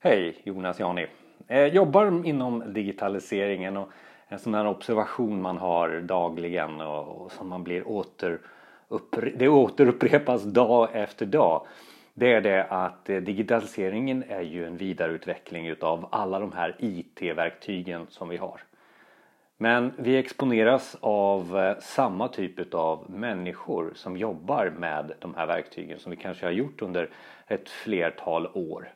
Hej, Jonas Jani. Jag jobbar inom digitaliseringen och en sån här observation man har dagligen och, som man blir åter det återupprepas dag efter dag. Det är det att eh, digitaliseringen är ju en vidareutveckling utav alla de här IT-verktygen som vi har. Men vi exponeras av eh, samma typ av människor som jobbar med de här verktygen som vi kanske har gjort under ett flertal år.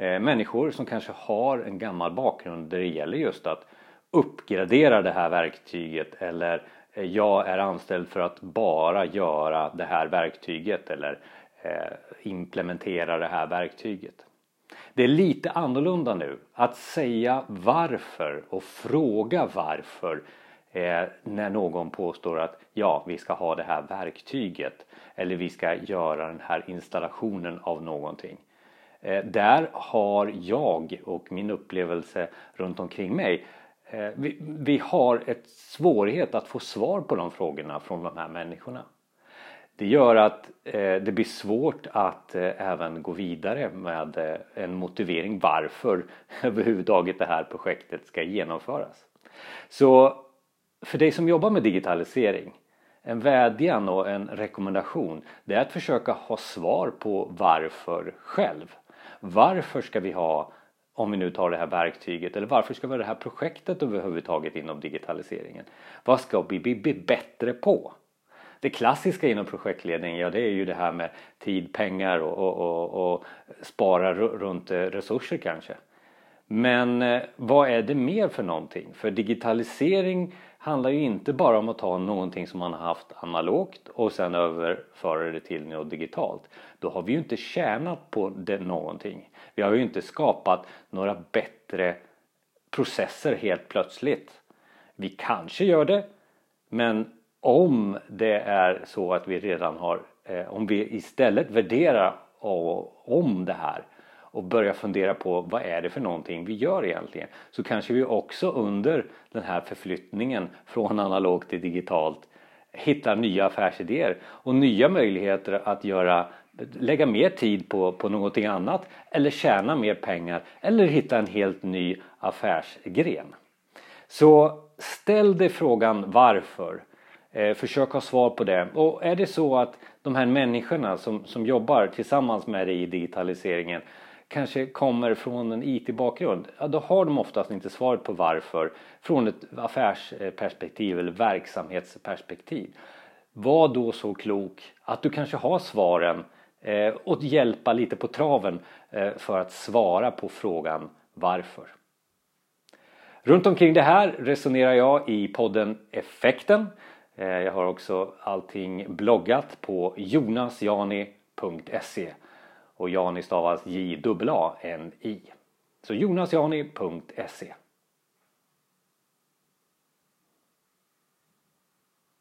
Eh, människor som kanske har en gammal bakgrund där det gäller just att uppgradera det här verktyget eller eh, jag är anställd för att bara göra det här verktyget eller eh, implementera det här verktyget. Det är lite annorlunda nu. Att säga varför och fråga varför eh, när någon påstår att ja, vi ska ha det här verktyget eller vi ska göra den här installationen av någonting. Eh, där har jag och min upplevelse runt omkring mig eh, vi, vi har ett svårighet att få svar på de frågorna från de här människorna. Det gör att eh, det blir svårt att även gå vidare med en motivering varför överhuvudtaget det här projektet ska genomföras. Så för dig som jobbar med digitalisering en vädjan och en rekommendation det är att försöka ha svar på varför själv. Varför ska vi ha, om vi nu tar det här verktyget, eller varför ska vi ha det här projektet överhuvudtaget inom digitaliseringen? Vad ska vi bli bättre på? Det klassiska inom projektledning, ja det är ju det här med tid, pengar och, och, och, och spara runt eh, resurser kanske. Men eh, vad är det mer för någonting? För digitalisering handlar ju inte bara om att ta någonting som man har haft analogt och sen överföra det till något digitalt. Då har vi ju inte tjänat på det någonting. Vi har ju inte skapat några bättre processer helt plötsligt. Vi kanske gör det men om det är så att vi redan har, eh, om vi istället värderar om det här och börja fundera på vad är det för någonting vi gör egentligen så kanske vi också under den här förflyttningen från analogt till digitalt hittar nya affärsidéer och nya möjligheter att göra lägga mer tid på, på någonting annat eller tjäna mer pengar eller hitta en helt ny affärsgren. Så ställ dig frågan varför Eh, försök ha svar på det. Och är det så att de här människorna som, som jobbar tillsammans med dig i digitaliseringen kanske kommer från en IT-bakgrund, ja då har de oftast inte svaret på varför från ett affärsperspektiv eller verksamhetsperspektiv. Var då så klok att du kanske har svaren eh, och hjälpa lite på traven eh, för att svara på frågan varför. Runt omkring det här resonerar jag i podden Effekten Eh, jag har också allting bloggat på jonasjani.se och Jani stavas J-A-N-I. Så jonasjani.se